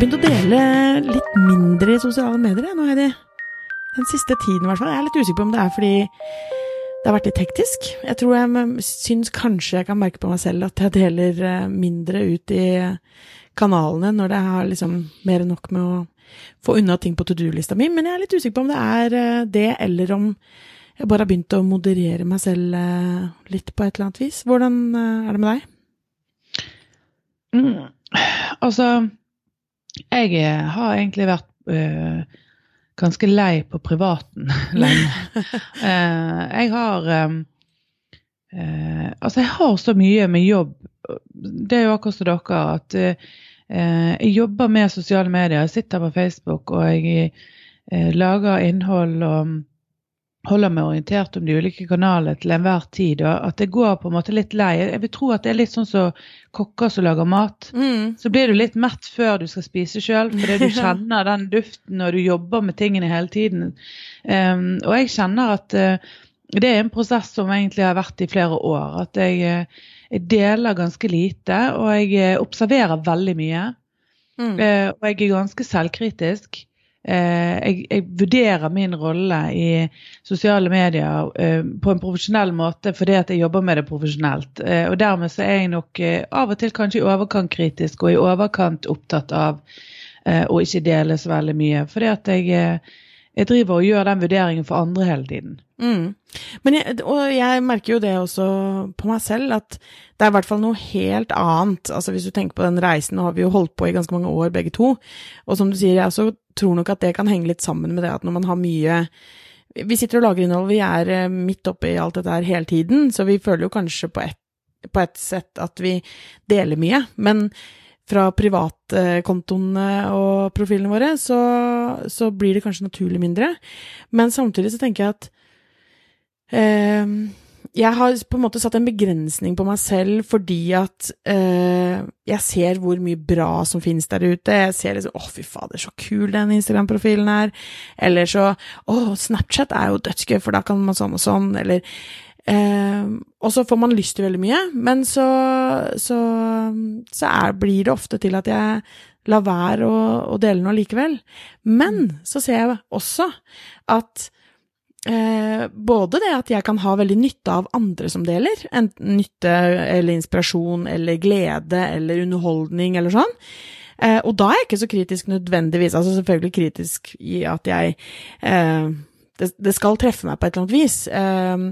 begynt å dele litt mindre i sosiale medier nå, Heidi. Den siste tiden, i hvert fall. Jeg er litt usikker på om det er fordi det har vært litt hektisk. Jeg tror jeg syns kanskje jeg kan merke på meg selv at jeg deler eh, mindre ut i kanalene når det har liksom mer enn nok med å få unna ting på to do-lista mi. Men jeg er litt usikker på om det er eh, det, eller om jeg bare har begynt å moderere meg selv eh, litt på et eller annet vis. Hvordan er det med deg? Mm. Altså, jeg har egentlig vært øh, ganske lei på privaten lenge. uh, jeg har um, uh, Altså, jeg har så mye med jobb. Det er jo akkurat som dere at uh, jeg jobber med sosiale medier. Jeg sitter på Facebook og jeg lager innhold og holder meg orientert om de ulike kanalene til enhver tid. og At det går på en måte litt lei. Jeg vil tro at det er litt sånn som så kokker som lager mat. Mm. Så blir du litt mett før du skal spise sjøl, fordi du kjenner den duften og du jobber med tingene hele tiden. Um, og jeg kjenner at uh, det er en prosess som egentlig har vært i flere år. At jeg, uh, jeg deler ganske lite, og jeg uh, observerer veldig mye. Mm. og jeg er ganske selvkritisk. Eh, jeg, jeg, vurderer min rolle i sosiale medier eh, på en profesjonell måte fordi at jeg jobber med det profesjonelt. Eh, og dermed så er jeg nok av og til kanskje i overkant kritisk og i overkant opptatt av å ikke dele så veldig mye. Fordi at jeg, jeg driver og gjør den vurderingen for andre hele tiden. Mm. Jeg, og jeg merker jo det også på meg selv, at det er i hvert fall noe helt annet. Altså Hvis du tenker på den reisen, nå har vi jo holdt på i ganske mange år begge to. Og som du sier, jeg også tror nok at det kan henge litt sammen med det at når man har mye Vi sitter og lager innhold, vi er eh, midt oppe i alt dette her hele tiden, så vi føler jo kanskje på et, på et sett at vi deler mye. Men fra privatkontoene og profilene våre, så, så, blir det kanskje naturlig mindre. Men samtidig så tenker jeg at eh, jeg har på en måte satt en begrensning på meg selv fordi at eh, jeg ser hvor mye bra som finnes der ute. Jeg ser liksom 'Å, fy fader, så kul den Instagram-profilen er'. Eller så 'Å, Snapchat er jo dødsgøy, for da kan man sånn og sånn'. Eller uh, Og så får man lyst til veldig mye, men så, så, så er, blir det ofte til at jeg lar være å, å dele noe likevel. Men så ser jeg også at Eh, både det at jeg kan ha veldig nytte av andre som deler, enten nytte eller inspirasjon eller glede eller underholdning eller sånn. Eh, og da er jeg ikke så kritisk nødvendigvis, altså selvfølgelig kritisk i at jeg eh, det, det, skal treffe meg på et eller annet vis, Um,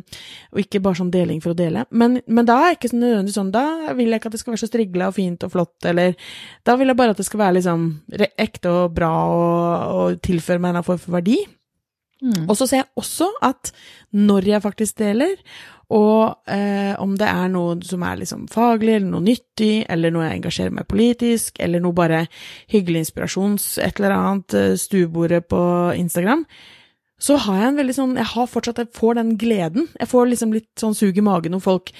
og ikke bare sånn deling for å dele. Men, men da er jeg ikke nødvendigvis sånn, da vil jeg ikke at det skal være så strigla og fint og flott, eller da vil jeg bare at det skal være liksom ekte og bra og, og tilføre meg en form for verdi. Mm. Og så ser jeg også at når jeg faktisk deler, og eh, om det er noe som er liksom faglig, eller noe nyttig, eller noe jeg engasjerer meg politisk, eller noe bare hyggelig inspirasjons, et eller annet, eh, stuebordet på Instagram, så har jeg en veldig sånn Jeg har fortsatt Jeg får den gleden. Jeg får liksom litt sånn sug i magen når folk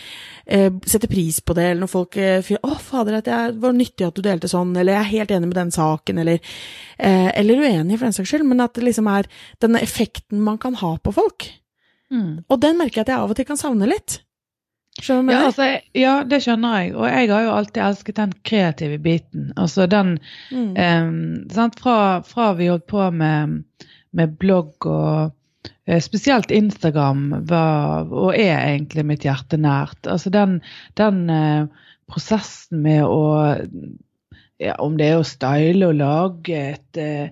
eh, setter pris på det, eller når folk eh, 'Å, fader, at jeg var nyttig at du delte sånn', eller 'Jeg er helt enig med den saken', eller eh, Eller uenig, for den saks skyld, men at det liksom er denne effekten man kan ha på folk. Mm. Og den merker jeg at jeg av og til kan savne litt. Skjønner du? Ja, altså, ja, det skjønner jeg. Og jeg har jo alltid elsket den kreative biten. Altså den mm. eh, fra, fra vi holdt på med med blogg og eh, Spesielt Instagram var, og er egentlig mitt hjerte nært. Altså den, den eh, prosessen med å ja, Om det er å style og lage et, eh,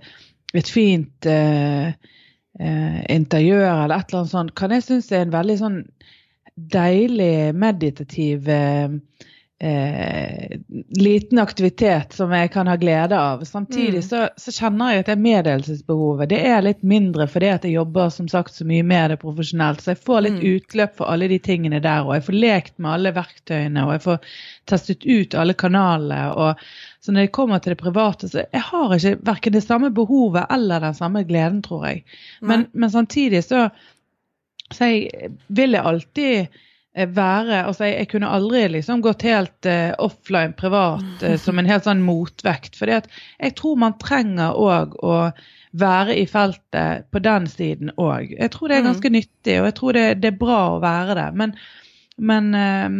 et fint eh, interiør eller et eller annet sånt, kan jeg synes er en veldig sånn deilig meditativ eh, eh, liten aktivitet som jeg kan ha glede av. Samtidig mm. så, så, kjenner jeg at det meddelelsesbehovet det er litt mindre fordi at jeg jobber som sagt så mye med det profesjonelt. Så jeg får litt mm. utløp for alle de tingene der, og jeg får lekt med alle verktøyene, og jeg får testet ut alle kanalene. og så når jeg kommer til det private, så jeg har ikke verken det samme behovet eller den samme gleden, tror jeg. Men, men samtidig så, så jeg, vil jeg alltid være altså jeg, jeg, kunne aldri liksom gått helt uh, offline privat uh, som en helt sånn motvekt. For jeg tror man trenger òg å være i feltet på den siden òg. Jeg tror det er mm. ganske mm. nyttig, og jeg tror det, det, er bra å være det. Men, men uh,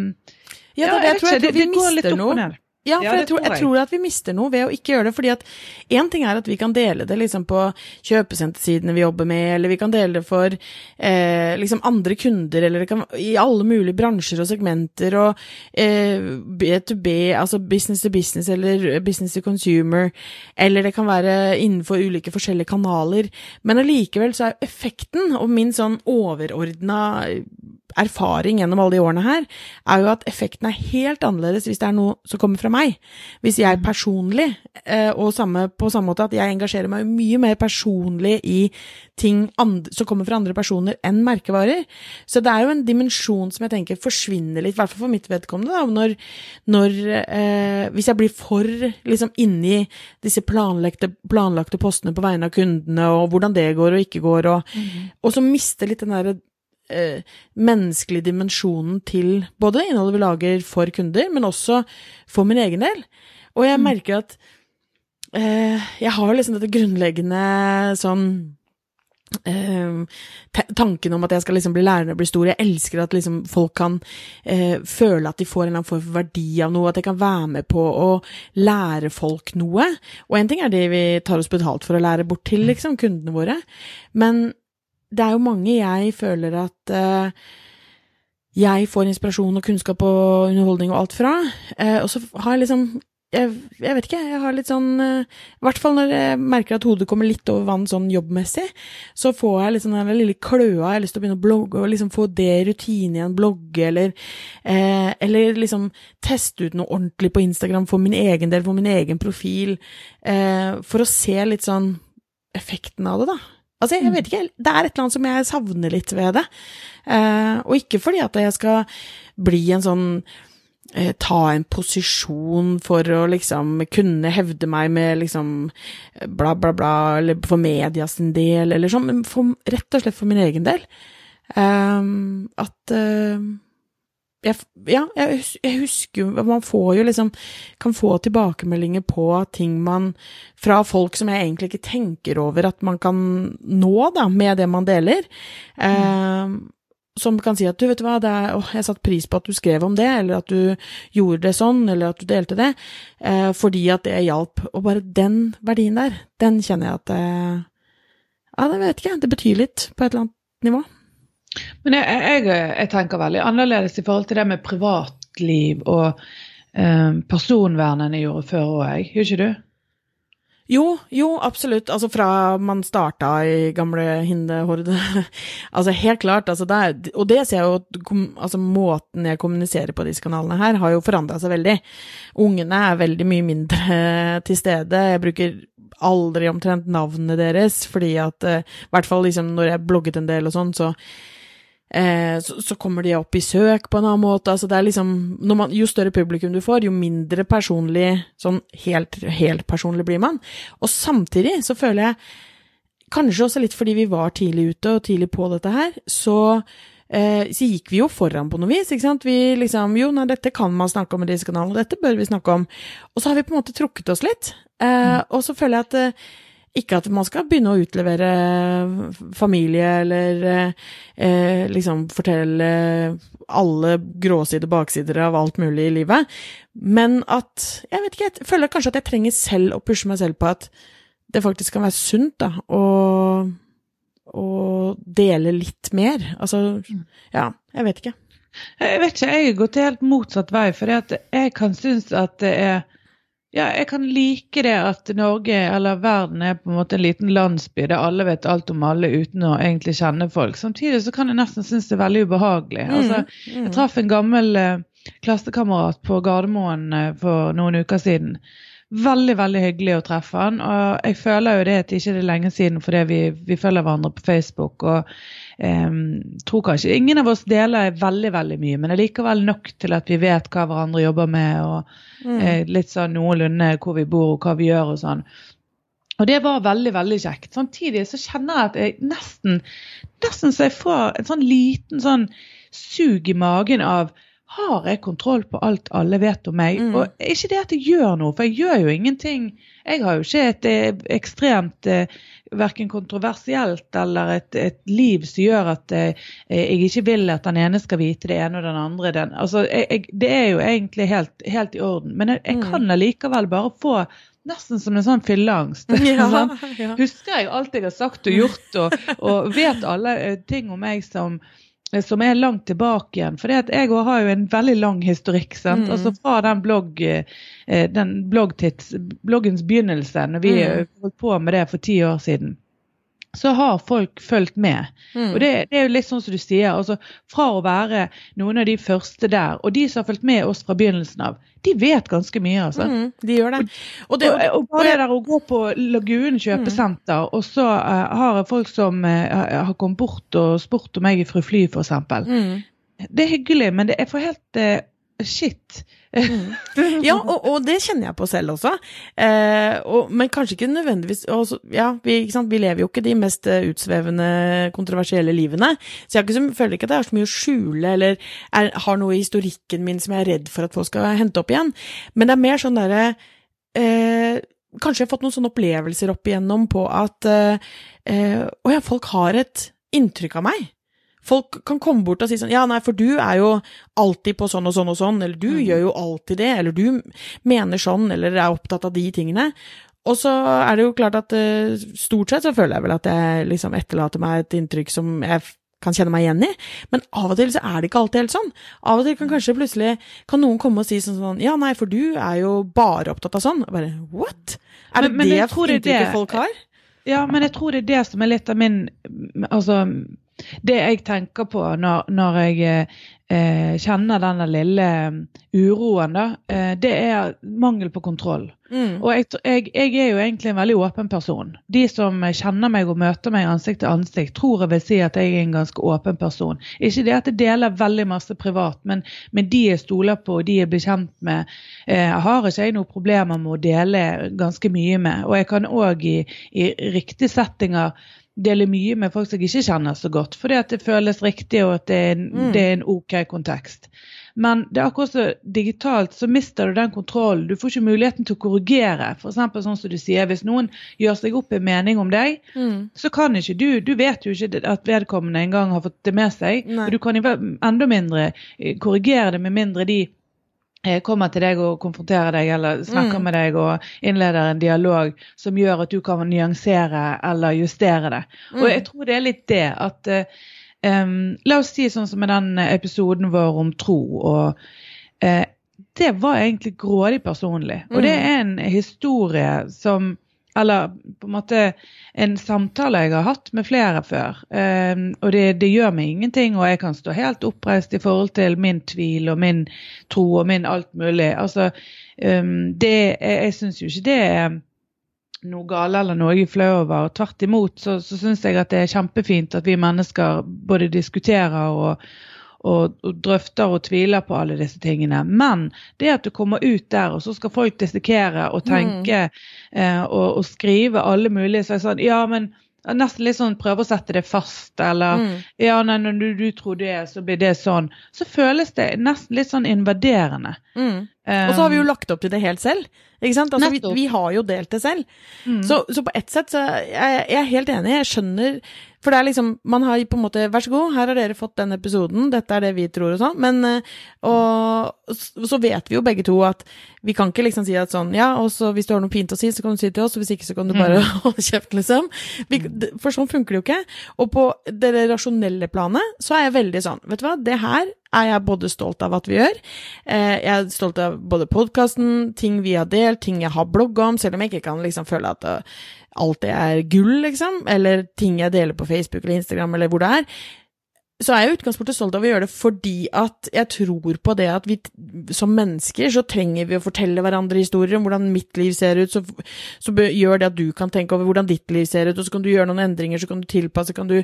ja, det, ja, jeg, jeg tror går litt opp og ned. Ja, for jeg, tror, jeg tror at vi mister noe ved å ikke gjøre det. fordi at én ting er at vi kan dele det liksom på kjøpesentersidene vi jobber med, eller vi kan dele det for eh, liksom andre kunder, eller det kan i alle mulige bransjer og segmenter, og eh, B2B, altså business to business eller business to consumer, eller det kan være innenfor ulike forskjellige kanaler. Men allikevel så er effekten, og min sånn overordna erfaring gjennom alle de årene her, er jo at effekten er helt annerledes hvis det er noe som kommer fra meg. Hvis jeg personlig, eh, og samme, på samme måte at jeg engasjerer meg mye mer personlig i ting som kommer fra andre personer enn merkevarer. Så det er jo en dimensjon som jeg tenker forsvinner litt, i hvert fall for mitt vedkommende, da, når, når eh, Hvis jeg blir for liksom inni disse planlagte, planlagte postene på vegne av kundene, og hvordan det går og ikke går, og, og så mister litt den derre eh, menneskelige dimensjonen til både innholdet vi lager for kunder, men også for min egen del. Og jeg merker at eh, jeg har liksom dette grunnleggende sånn eh, tanken om at jeg skal liksom bli lærer og bli stor. Jeg elsker at liksom folk kan eh, føle at de får en eller annen form for verdi av noe, at jeg kan være med på å lære folk noe. Og en ting er det vi tar oss betalt for å lære bort til, liksom, kundene våre. Men det er jo mange jeg føler at eh, jeg får inspirasjon og kunnskap og underholdning og alt fra. Eh, og så har jeg liksom jeg, jeg vet ikke, jeg har litt sånn eh, I hvert fall når jeg merker at hodet kommer litt over vann sånn jobbmessig, så får jeg litt sånn den lille kløa, jeg har lyst til å begynne å blogge og liksom få det i rutine igjen, blogge eller eh, Eller liksom teste ut noe ordentlig på Instagram for min egen del, for min egen profil, eh, for å se litt sånn effekten av det, da. Altså, jeg vet ikke, det er et eller annet som jeg savner litt ved det. Eh, og ikke fordi at jeg skal bli en sånn eh, ta en posisjon for å liksom kunne hevde meg med liksom bla, bla, bla, eller for media sin del, eller sånn, men for, rett og slett for min egen del. Eh, at eh, jeg, ja, jeg, jeg husker Man får jo liksom Kan få tilbakemeldinger på ting man Fra folk som jeg egentlig ikke tenker over at man kan nå, da, med det man deler. Ehm, som kan si at du, vet du hva, er, å, jeg satte pris på at du skrev om det, eller at du gjorde det sånn, eller at du delte det, eh, fordi at det hjalp. Og bare den verdien der, den kjenner jeg at eh, Ja, det vet ikke det betyr litt på et eller annet nivå. Men jeg, jeg, jeg tenker veldig annerledes i forhold til det med privatliv og eh, personvern enn jeg gjorde før òg, jeg. Gjør ikke du? Jo, jo, absolutt. Altså fra man starta i gamle Hinde-horde. altså helt klart. Altså det og det ser jeg jo kom- altså måten jeg kommuniserer på disse kanalene her, har jo forandra seg veldig. Ungene er veldig mye mindre til stede. Jeg bruker aldri omtrent navnene deres, fordi at eh, i hvert fall liksom når jeg blogget en del og sånn, så Eh, så, så kommer de opp i søk på en annen måte. Altså det er liksom, man, jo større publikum du får, jo mindre personlig, sånn helt, helt personlig blir man. Og samtidig så føler jeg, kanskje også litt fordi vi var tidlig ute og tidlig på dette her, så, eh, så gikk vi jo foran på noe vis, ikke sant. Vi liksom, jo, nei, dette kan man snakke om i disse kanalene, dette bør vi snakke om. Og så har vi på en måte trukket oss litt. Eh, Og så føler jeg at eh, ikke at man skal begynne å utlevere familie eller eh, liksom fortelle alle gråsider, baksider av alt mulig i livet, men at Jeg vet ikke, jeg føler kanskje at jeg trenger selv å pushe meg selv på at det faktisk kan være sunt, da, å, å dele litt mer. Altså, ja, jeg vet ikke. Jeg vet ikke, jeg har gått helt motsatt vei. For jeg kan synes at det er Ja, jeg kan like det at Norge eller verden er på en måte en liten landsby der alle vet alt om alle uten å egentlig kjenne folk. Samtidig så kan jeg nesten synes det er veldig ubehagelig. Altså, jeg traff en gammel eh, klassekamerat på Gardermoen eh, for noen uker siden. Veldig veldig hyggelig å treffe han, og jeg føler jo det at ikke det er lenge siden fordi vi, vi følger hverandre på Facebook. og em, tror kanskje Ingen av oss deler veldig veldig mye, men allikevel nok til at vi vet hva hverandre jobber med, og eh, litt sånn noenlunde hvor vi bor og hva vi gjør og sånn. Og det var veldig veldig kjekt. Samtidig så kjenner jeg at jeg nesten nesten så jeg får en sånn liten sånn sug i magen av har jeg kontroll på alt alle vet om meg? Mm. Og ikke det at jeg gjør noe, for jeg gjør jo ingenting. Jeg har jo ikke et eh, ekstremt eh, verken kontroversielt eller et, et, liv som gjør at eh, jeg ikke vil at den ene skal vite det ene og den andre. Den. Altså, jeg, jeg, det er jo egentlig helt, helt i orden. Men jeg, jeg Mm. kan allikevel bare få Nesten som en sånn fylleangst. Ja, sånn. Husker jeg alt jeg har sagt og gjort, og, og vet alle eh, ting om meg som, som er langt tilbake igjen. For jeg òg har jo en veldig lang historikk. sant? Mm. Altså Fra den, blogg, eh, den bloggens begynnelse, når vi Mm. eh, holdt på med det for ti år siden, så har folk fulgt med. Mm. Og det, det er jo litt sånn som du sier, altså fra å være noen av de første der, og de som har fulgt med oss fra begynnelsen av, de vet ganske mye, altså. Mm, de gjør det. Og det, Og, og og bare det der å gå på Lagunen kjøpesenter, og så uh, har jeg folk som uh, har kommet bort og spurt om jeg er fru Fly, f.eks. mm. Det er hyggelig, men det er for helt eh, shit. Ja, og, og det kjenner jeg på selv også. Eh, og, men kanskje ikke nødvendigvis også, Ja, vi, ikke vi lever jo ikke de mest eh, utsvevende, kontroversielle livene. Så jeg ikke, føler ikke at jeg har så mye å skjule, eller er, har noe i historikken min som jeg er redd for at folk skal hente opp igjen. Men det er mer sånn derre eh, Kanskje jeg har fått noen sånne opplevelser opp igjennom på at eh, eh, Å ja, folk har et inntrykk av meg. Folk kan komme bort og si sånn Ja, nei, for du er jo alltid på sånn og sånn og sånn, eller du Mm. gjør jo alltid det, eller du mener sånn, eller er opptatt av de tingene. Og så er det jo klart at eh, stort sett så føler jeg vel at jeg liksom etterlater meg et inntrykk som jeg kan kjenne meg igjen i, men av og til så er det ikke alltid helt sånn. Av og til kan kanskje plutselig kan noen komme og si sånn sånn Ja, nei, for du er jo bare opptatt av sånn. Og bare what? Er det Men- men det inntrykket det. folk har? Ja, men jeg tror det er det som er litt av min Altså, det jeg tenker på når, når jeg eh, kjenner denne lille uroen, da, eh, det er mangel på kontroll. Mm. Og jeg, jeg, jeg er jo egentlig en veldig åpen person. De som kjenner meg og møter meg ansikt til ansikt, tror jeg vil si at jeg er en ganske åpen person. Ikke det at jeg deler veldig masse privat, men, men de jeg stoler på og de jeg blir kjent med, eh, har ikke jeg noen problemer med å dele ganske mye med. Og jeg kan òg i, i riktige settinger dele mye med folk som jeg ikke kjenner så godt, fordi at det føles riktig og at det er en, Mm. det er en OK kontekst. Men det er akkurat så digitalt så mister du den kontrollen. Du får ikke muligheten til å korrigere. For eksempel sånn som du sier, Hvis noen gjør seg opp en mening om deg, Mm. så kan ikke du Du vet jo ikke at vedkommende engang har fått det med seg. Nei. Og du kan enda mindre eh, korrigere det, med mindre de kommer til deg og konfronterer deg eller snakker Mm. med deg og innleder en dialog som gjør at du kan nyansere eller justere det. Og Mm. jeg tror det er litt det at eh, em, La oss si sånn som med den episoden vår om tro. og uh, Det var egentlig grådig personlig. Og det er en historie som Eller på en måte en samtale jeg har hatt med flere før. Um, og det, det gjør meg ingenting, og jeg kan stå helt oppreist i forhold til min tvil og min tro og min alt mulig. Altså, um, det, jeg, jeg syns jo ikke det er noe gale eller noe jeg er flau over. Tvert imot så, så syns jeg at det er kjempefint at vi mennesker både diskuterer og, og, og drøfter og tviler på alle disse tingene. Men det at du kommer ut der, og så skal folk dissekere og tenke eh, og, og skrive alle mulige så er det sånn, Ja, men Nesten litt sånn prøve å sette det fast, eller Mm. ja, nei, når du, du tror det, så blir det sånn. Så føles det nesten litt sånn invaderende. Mm. Og så har vi jo lagt opp til det helt selv. Ikke sant? Altså, vi, vi har jo delt det selv. mm. Så, så på ett sett så jeg, jeg er helt enig, jeg skjønner For det er liksom Man har på en måte Vær så god, her har dere fått den episoden, dette er det vi tror og sånn. Men eh, Og så vet vi jo begge to at vi kan ikke liksom si at sånn Ja, og så hvis du har noe fint å si, så kan du si det til oss, og hvis ikke, så kan du bare holde kjeft, liksom. For sånn funker det jo ikke. Og på det rasjonelle planet så er jeg veldig sånn Vet du hva, det her er jeg både stolt av at vi gjør. Eh, jeg er stolt av både podkasten, ting vi har delt, ting jeg har blogga om, selv om jeg ikke kan liksom føle at eh, alt det er gull, liksom, eller ting jeg deler på Facebook eller Instagram eller hvor det er. Så er jeg i utgangspunktet stolt av å gjøre det fordi at jeg tror på det at vi som mennesker så trenger vi å fortelle hverandre historier om hvordan mitt liv ser ut, så, så gjør det at du kan tenke over hvordan ditt liv ser ut, og så kan du gjøre noen endringer, så kan du tilpasse, kan du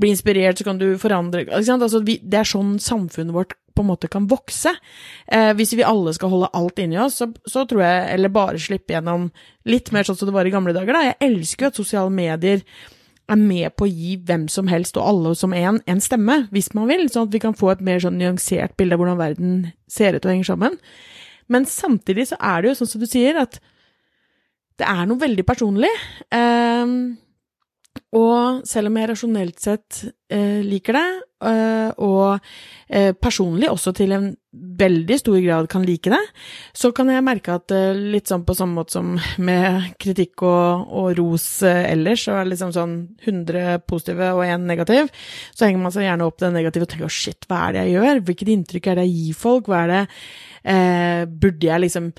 bli inspirert, så kan du forandre? Altså, vi, Det er sånn samfunnet vårt på en måte kan vokse. Eh, hvis vi alle skal holde alt inni oss, så, så tror jeg Eller bare slippe gjennom litt mer sånn som det var i gamle dager, da. Jeg elsker jo at sosiale medier er med på å gi hvem som helst og alle som en, en stemme, hvis man vil, sånn at vi kan få et mer sånn nyansert bilde av hvordan verden ser ut og henger sammen. Men samtidig så er det jo sånn som du sier, at det er noe veldig personlig. Um, og selv om jeg rasjonelt sett eh, liker det, eh, og eh, personlig også til en veldig stor grad kan like det, så kan jeg merke at eh, litt sånn på samme måte som med kritikk og, og ros eh, ellers, og er liksom sånn 100 positive og én negativ, så henger man seg gjerne opp det negative og tenker å shit, hva er det jeg gjør, hvilket inntrykk er det jeg gir folk, hva er det eh, Burde jeg liksom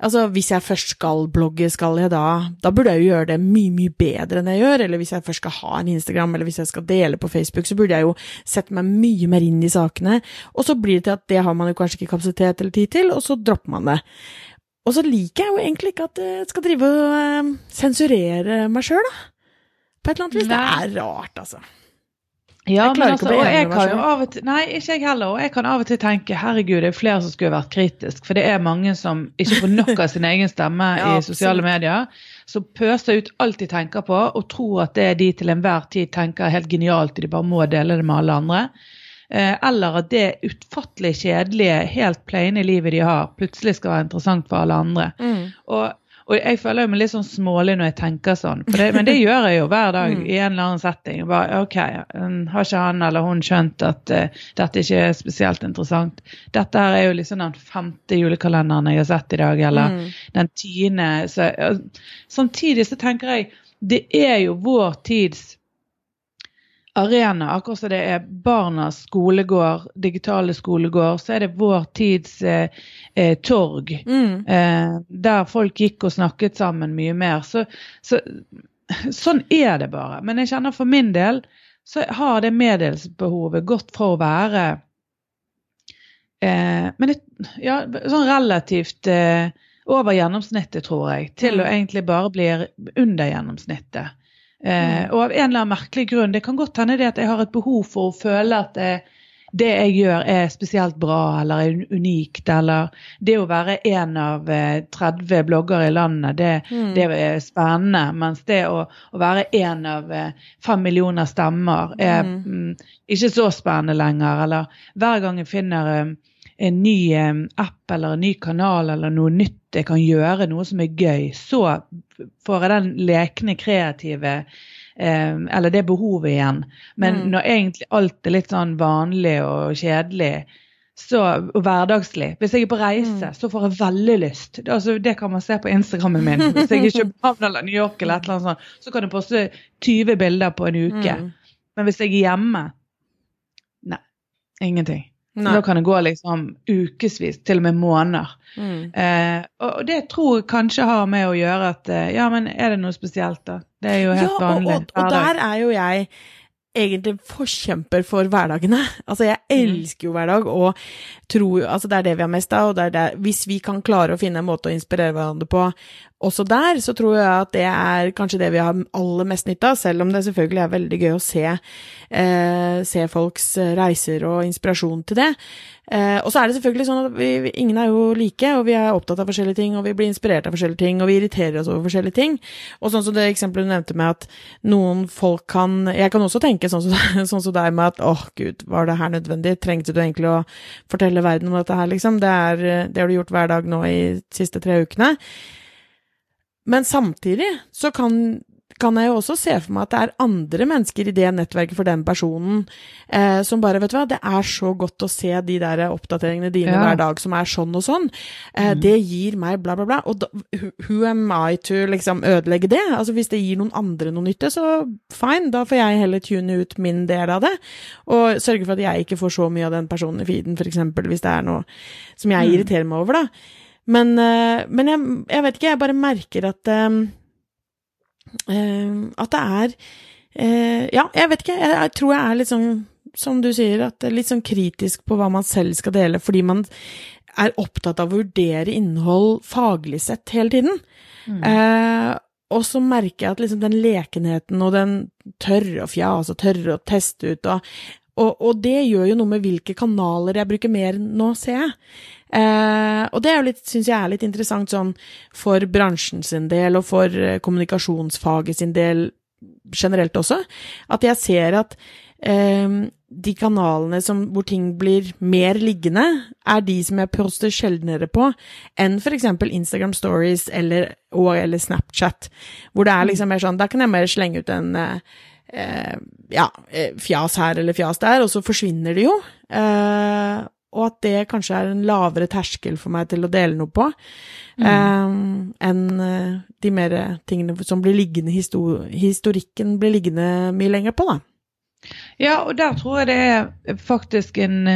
Altså, hvis jeg først skal blogge, skal jeg da Da burde jeg jo gjøre det mye, mye bedre enn jeg gjør. Eller hvis jeg først skal ha en Instagram, eller hvis jeg skal dele på Facebook, så burde jeg jo sette meg mye mer inn i sakene. Og så blir det til at det har man jo kanskje ikke kapasitet eller tid til, og så dropper man det. Og så liker jeg jo egentlig ikke at jeg skal drive og uh, sensurere meg sjøl, da. På et eller annet vis. Det er rart, altså. Ja, men altså, og jeg kan jo av og til, Nei, ikke jeg heller. Og jeg kan av og til tenke herregud, det er flere som skulle vært kritisk. For det er mange som ikke får nok av sin egen stemme ja, i sosiale medier. Som pøser ut alt de tenker på, og tror at det er de til enhver tid tenker er helt genialt, de bare må dele det med alle andre. Eh, eller at det utfattelig kjedelige, helt plaine livet de har, plutselig skal være interessant for alle andre. Mm. Og og jeg føler meg litt sånn smålig når jeg tenker sånn, det, men det gjør jeg jo hver dag mm. i en eller annen setting. Bare, ok, Har ikke han eller hun skjønt at uh, dette ikke er spesielt interessant? Dette her er jo liksom den femte julekalenderen jeg har sett i dag, eller mm. den tiende. Så, uh, samtidig så tenker jeg det er jo vår tids arena, akkurat som det er barnas skolegård, digitale skolegård, så er det vår tids eh, eh, torg. Mm. Eh, der folk gikk og snakket sammen mye mer. Så, så, sånn er det bare. Men jeg kjenner for min del så har det medelsbehovet gått fra å være eh, men det, ja, sånn relativt eh, over gjennomsnittet, tror jeg, til mm. å egentlig bare bli under gjennomsnittet. Eh, og av en eller annen merkelig grunn, det kan godt hende det at jeg har et behov for å føle at det, det jeg gjør er spesielt bra eller er unikt, eller det å være en av 30 eh, bloggere i landet, det, mm. det er spennende. Mens det å, å være en av eh, fem millioner stemmer er mm. mm. ikke så spennende lenger. Eller hver gang jeg finner en ny app eller en ny kanal eller noe nytt jeg kan gjøre, noe som er gøy, så får jeg den lekne, kreative eh, Eller det behovet igjen. Men mm. når egentlig alt er litt sånn vanlig og kjedelig så, og hverdagslig Hvis jeg er på reise, mm. så får jeg veldig lyst. Altså, det kan man se på Instagrammen min. Hvis jeg er i København eller New York, eller et eller annet sånt, så kan jeg poste 20 bilder på en uke. Mm. Men hvis jeg er hjemme Nei, ingenting. Da kan det gå liksom ukevis, til og med måneder. Mm. Eh, og det tror jeg kanskje har med å gjøre at eh, Ja, men er det noe spesielt, da? Det er jo helt ja, vanlig. Og, og, og der er jo jeg egentlig forkjemper for hverdagene. Altså, jeg mm. elsker jo hverdag, og tror Altså, det er det vi har mest av, og det er det Hvis vi kan klare å finne en måte å inspirere hverandre på også der, så tror jeg at det er kanskje det vi har aller mest nytte av, selv om det selvfølgelig er veldig gøy å se, eh, se folks reiser og inspirasjon til det. Eh, og så er det selvfølgelig sånn at vi, ingen er jo like, og vi er opptatt av forskjellige ting, og vi blir inspirert av forskjellige ting, og vi irriterer oss over forskjellige ting. Og sånn som det eksempelet du nevnte med at noen folk kan Jeg kan også tenke sånn som, sånn som deg med at åh, oh, gud, var det her nødvendig? Trengte du egentlig å fortelle verden om dette her, liksom? Det, er, det har du gjort hver dag nå i de siste tre ukene. Men samtidig så kan, kan jeg jo også se for meg at det er andre mennesker i det nettverket for den personen eh, som bare Vet du hva, det er så godt å se de der oppdateringene dine ja. hver dag som er sånn og sånn. Eh, mm. Det gir meg bla, bla, bla. Og da, who am I to liksom ødelegge det? Altså hvis det gir noen andre noe nytte, så fine, da får jeg heller tune ut min del av det. Og sørge for at jeg ikke får så mye av den personen i feeden, eksempel, hvis det er noe som jeg mm. irriterer meg over, da. Men, uh, men jeg, jeg, vet ikke, jeg bare merker at um, uh, At det er Ja, jeg vet ikke. Jeg, jeg, tror jeg er litt sånn, som du sier, at det litt sånn kritisk på hva man selv skal dele, fordi man er opptatt av å vurdere innhold faglig sett hele tiden. Mm. og så merker jeg at liksom den lekenheten og den tørre å fjase og tørre å teste ut og og, og, det gjør jo noe med hvilke kanaler jeg bruker mer nå, ser jeg. Eh, og det syns jeg er litt interessant sånn for bransjen sin del, og for eh, kommunikasjonsfaget sin del generelt også, at jeg ser at eh, de kanalene som, hvor ting blir mer liggende, er de som jeg poster sjeldnere på enn eksempel Instagram Stories eller, og, eller Snapchat, hvor det er liksom mer sånn Da kan jeg mer slenge ut en eh, ja, eh, fjas her eller fjas der, og så forsvinner det jo. Eh, og at det kanskje er en lavere terskel for meg til å dele noe på, mm. eh, enn uh, de mer tingene som blir liggende, histor historikken blir liggende mye lenger på, da. Ja, og der tror jeg det er faktisk en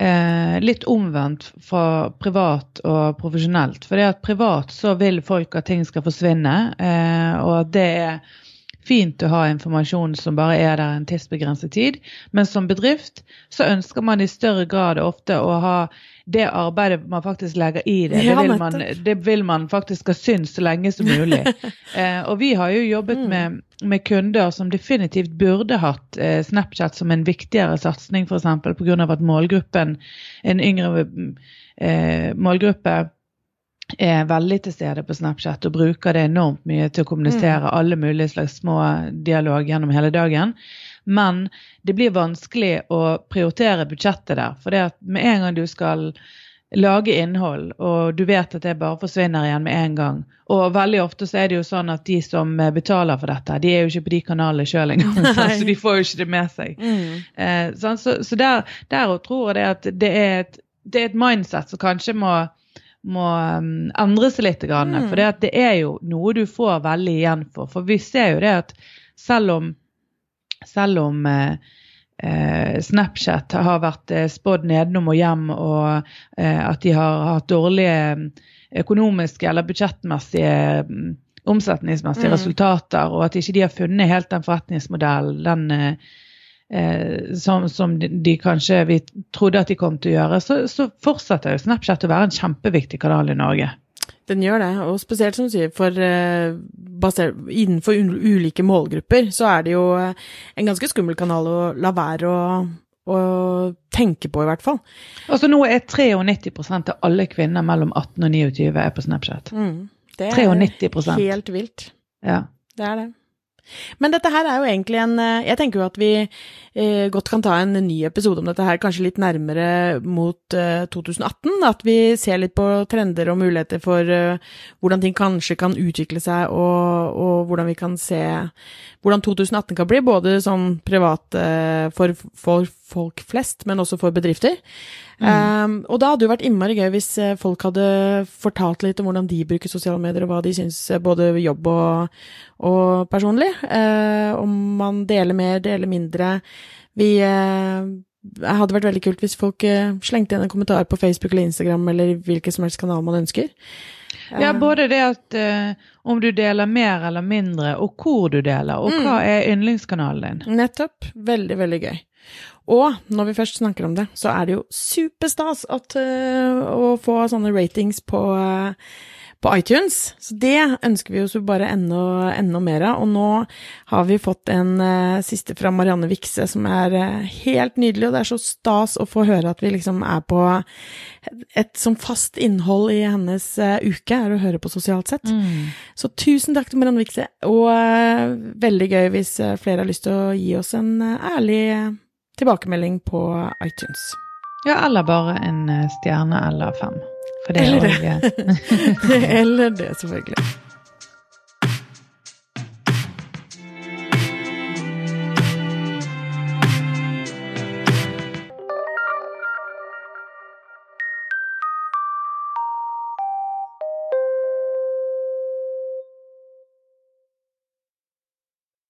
eh, litt omvendt fra privat og profesjonelt. For det at privat så vil folk at ting skal forsvinne, eh, og at det er fint å ha informasjon som bare er der en tidsbegrenset tid. Men som bedrift så ønsker man i større grad ofte å ha det arbeidet man faktisk legger i det, det, vil man, det vil man faktisk skal synes så lenge som mulig. eh, og vi har jo jobbet mm. med, med, kunder som definitivt burde hatt eh, Snapchat som en viktigere satsing, f.eks. pga. at målgruppen, en yngre eh, målgruppe, er veldig til stede på Snapchat og bruker det enormt mye til å kommunisere mm. alle mulige slags små dialog gjennom hele dagen. Men det blir vanskelig å prioritere budsjettet der. For det at med en gang du skal lage innhold, og du vet at det bare forsvinner igjen med en gang Og veldig ofte så er det jo sånn at de som betaler for dette, de er jo ikke på de kanalene sjøl engang. så de får jo ikke det med seg. Mm. Eh, sånn, så, så, der, der tror jeg at det er, et, det er et mindset som kanskje må må um, endre seg litt. Grann, mm. For det, er jo noe du får veldig igjen for. For vi ser jo det at selv om selv om eh, eh, Snapchat har vært eh, spådd nedenom og hjem, og eh, at de har hatt dårlige eh, økonomiske eller budsjettmessige mm, omsetningsmessige mm. resultater, og at ikke de har funnet helt den forretningsmodellen den, eh, som, som de, de, kanskje vi trodde at de kom til å gjøre, så, så fortsetter jo Snapchat å være en kjempeviktig kanal i Norge. Den gjør det, og spesielt som du sier, for uh, basert, innenfor ulike målgrupper, så er det jo uh, en ganske skummel kanal å la være å, å tenke på, i hvert fall. Altså nå er 93% av alle kvinner mellom 18 og 29 er på Snapchat. Mm, det er 93 helt vilt. Ja. Det er det. Men dette her er jo egentlig en eh, Jeg tenker jo at vi eh, godt kan ta en ny episode om dette her, kanskje litt nærmere mot eh, 2018. At vi ser litt på trender og muligheter for eh, hvordan ting kanskje kan utvikle seg, og, og, hvordan vi kan se hvordan 2018 kan bli, både sånn privat eh, for, for folk flest, men også for bedrifter. Mm. Um, og da hadde det vært innmari gøy hvis eh, folk hadde fortalt litt om hvordan de bruker sosiale medier, og hva de syns eh, både jobb og, og personlig. Uh, om man deler mer, deler mindre. Vi uh, hadde vært veldig kult hvis folk uh, slengte igjen en kommentar på Facebook eller Instagram eller hvilken som helst kanal man ønsker. Ja, både det at om du deler mer eller mindre, og hvor du deler, og mm. hva er yndlingskanalen din. Nettopp. Veldig, veldig gøy. Og når vi først snakker om det, så er det jo superstas at, uh, å få sånne ratings på, uh, på, iTunes. Så det ønsker vi oss jo bare enda, enda mer av. Og nå har vi fått en uh, siste fra Marianne Vikse som er helt nydelig, og det er så stas å få høre at vi liksom er på et som fast innhold i hennes uke, er å høre på sosialt sett. Mm. Så tusen takk til Marianne Vikse, og veldig gøy hvis flere har lyst til å gi oss en ærlig tilbakemelding på iTunes. Ja, eller bare en eh, stjerne eller fem. For det eller det. eller det, selvfølgelig.